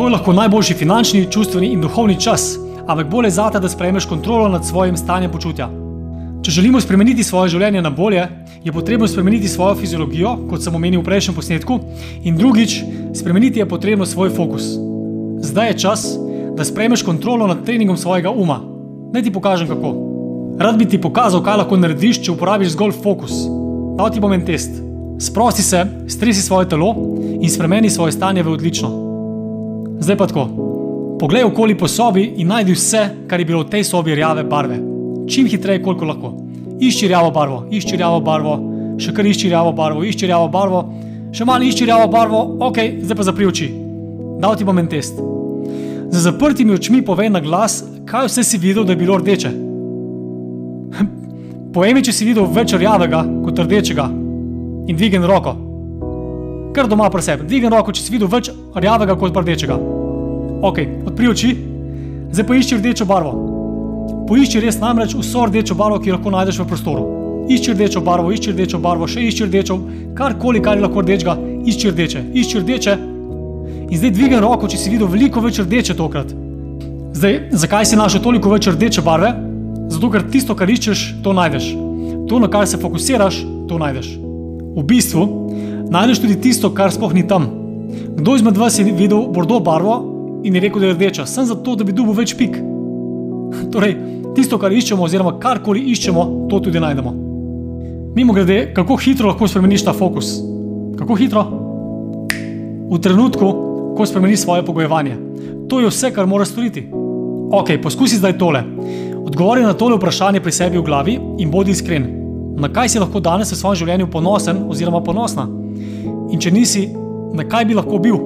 To je lahko najboljši finančni, čustveni in duhovni čas, ampak bolje je zate, da sprejmeš kontrolo nad svojim stanjem počutja. Če želimo spremeniti svoje življenje na bolje, je potrebno spremeniti svojo fiziologijo, kot sem omenil v prejšnjem posnetku, in drugič, spremeniti je potrebno svoj fokus. Zdaj je čas, da sprejmeš kontrolo nad treningom svojega uma. Naj ti pokažem kako. Rad bi ti pokazal, kaj lahko narediš, če uporabiš zgolj fokus. Dal ti bom en test. Sprosti se, stresi svoje telo in spremeni svoje stanje v odlično. Zdaj pa tako. Poglej okoli po sobi in najdi vse, kar je bilo v tej sobi rjave barve čim hitreje, koliko lahko. Išči rjavo barvo, išči rjavo barvo, še kar išči rjavo barvo, išči rjavo barvo, še malo išči rjavo barvo, ok, zdaj pa zapri oči. Dal ti bom en test. Z zaprtimi očmi povej na glas, kaj vse si videl, da je bilo rdeče. Povej mi, če si videl več rjavega kot rdečega in dvigni roko. Kar doma pri sebi, dvigni roko, če si videl več rjavega kot rdečega. Ok, odpri oči, zdaj pa išči rdečo barvo. Poišči res namreč vso rdečo barvo, ki jo lahko najdeš v prostoru. Išči rdečo barvo, išči rdečo barvo, še išči rdečo, karkoli, kar je lahko rdečega, išči rdeče, išči rdeče. In zdaj dvigni roko, če si videl veliko več rdeče tokrat. Zdaj, zakaj si našel toliko več rdeče barve? Zato, ker tisto, kar iščeš, to najdeš. To, na kar se fokusiraš, to najdeš. V bistvu najdeš tudi tisto, kar sploh ni tam. Kdo izmed vas je videl bordo barvo in je rekel, da je rdeča, sem zato, da bi dobil več pik. Torej, tisto, kar iščemo, oziroma karkoli iščemo, to tudi najdemo. Mimo grede, kako hitro lahko spremeniš ta fokus? Kako hitro? V trenutku, ko spremeniš svoje pogojevanje. To je vse, kar moraš storiti. Ok, poskusi zdaj tole. Odgovori na tole vprašanje pri sebi v glavi in bodi iskren. Na kaj si lahko danes v svojem življenju ponosen oziroma ponosna? In če nisi, na kaj bi lahko bil?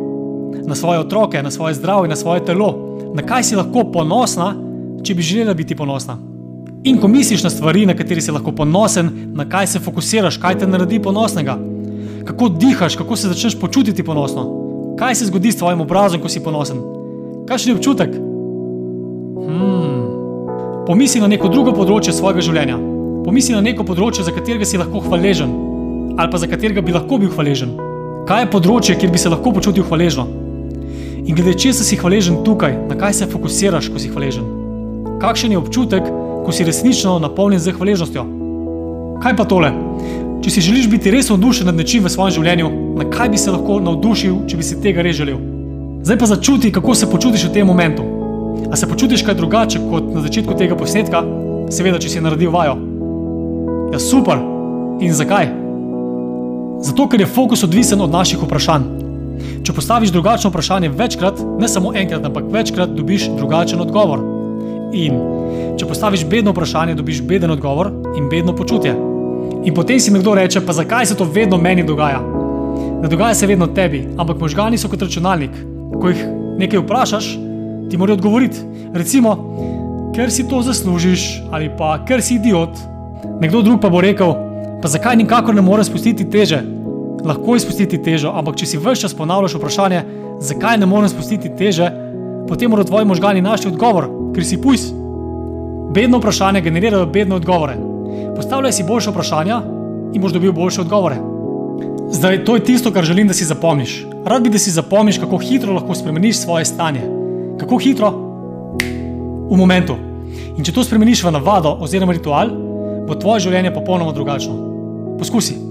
Na svoje otroke, na svoje zdravje, na svoje telo. Na kaj si lahko ponosna, če bi želela biti ponosna. In ko misliš na stvari, na kateri si lahko ponosen, na kaj se fokusiraš, kaj te naredi ponosnega, kako dihaš, kako se začneš počutiti ponosno, kaj se zgodi s tvojim obrazom, ko si ponosen, kakšen je občutek. Hmm. Pomisli na neko drugo področje svojega življenja. Pomisli na neko področje, za katerega si lahko hvaležen, ali pa za katerega bi lahko bil hvaležen. Kaj je področje, kjer bi se lahko počutil hvaležno? In glede česa si hvaležen tukaj, na kaj se fokusiraš, ko si hvaležen kakšen je občutek, ko si resnično napolnjen z hvaležnostjo. Kaj pa tole? Če si želiš biti res navdušen nad nečim v svojem življenju, na kaj bi se lahko navdušil, če bi si tega res želel? Zdaj pa začuti, kako se počutiš v tem momentu. A se počutiš kaj drugače kot na začetku tega posnetka, seveda, če si naredil vajo? Ja, super. In zakaj? Zato, ker je fokus odvisen od naših vprašanj. Če postaviš drugačno vprašanje večkrat, ne samo enkrat, ampak večkrat, dobiš drugačen odgovor in. Če postaviš bedno vprašanje, dobiš beden odgovor in bedno počutje. In potem si mi kdo reče, pa zakaj se to vedno meni dogaja? Ne dogaja se vedno tebi, ampak možgani so kot računalnik. Ko jih nekaj vprašaš, ti morajo odgovoriti. Recimo, ker si to zaslužiš ali pa ker si idiot. Nekdo drug pa bo rekel, pa zakaj nikakor ne moreš spustiti teže? Lahko izpustiti težo, ampak če si vse čas ponavljaš vprašanje, zakaj ne morem spustiti teže, potem morajo tvoji možgani našli odgovor, ker si pujs. Bedno vprašanje generirajo bedne odgovore. Postavljaj si boljše vprašanja in boš dobil boljše odgovore. Zdaj, to je tisto, kar želim, da si zapomniš. Rad bi, da si zapomniš, kako hitro lahko spremeniš svoje stanje. Kako hitro? V momentu. In če to spremeniš v navado oziroma ritual, bo tvoje življenje popolnoma drugačno. Poskusi.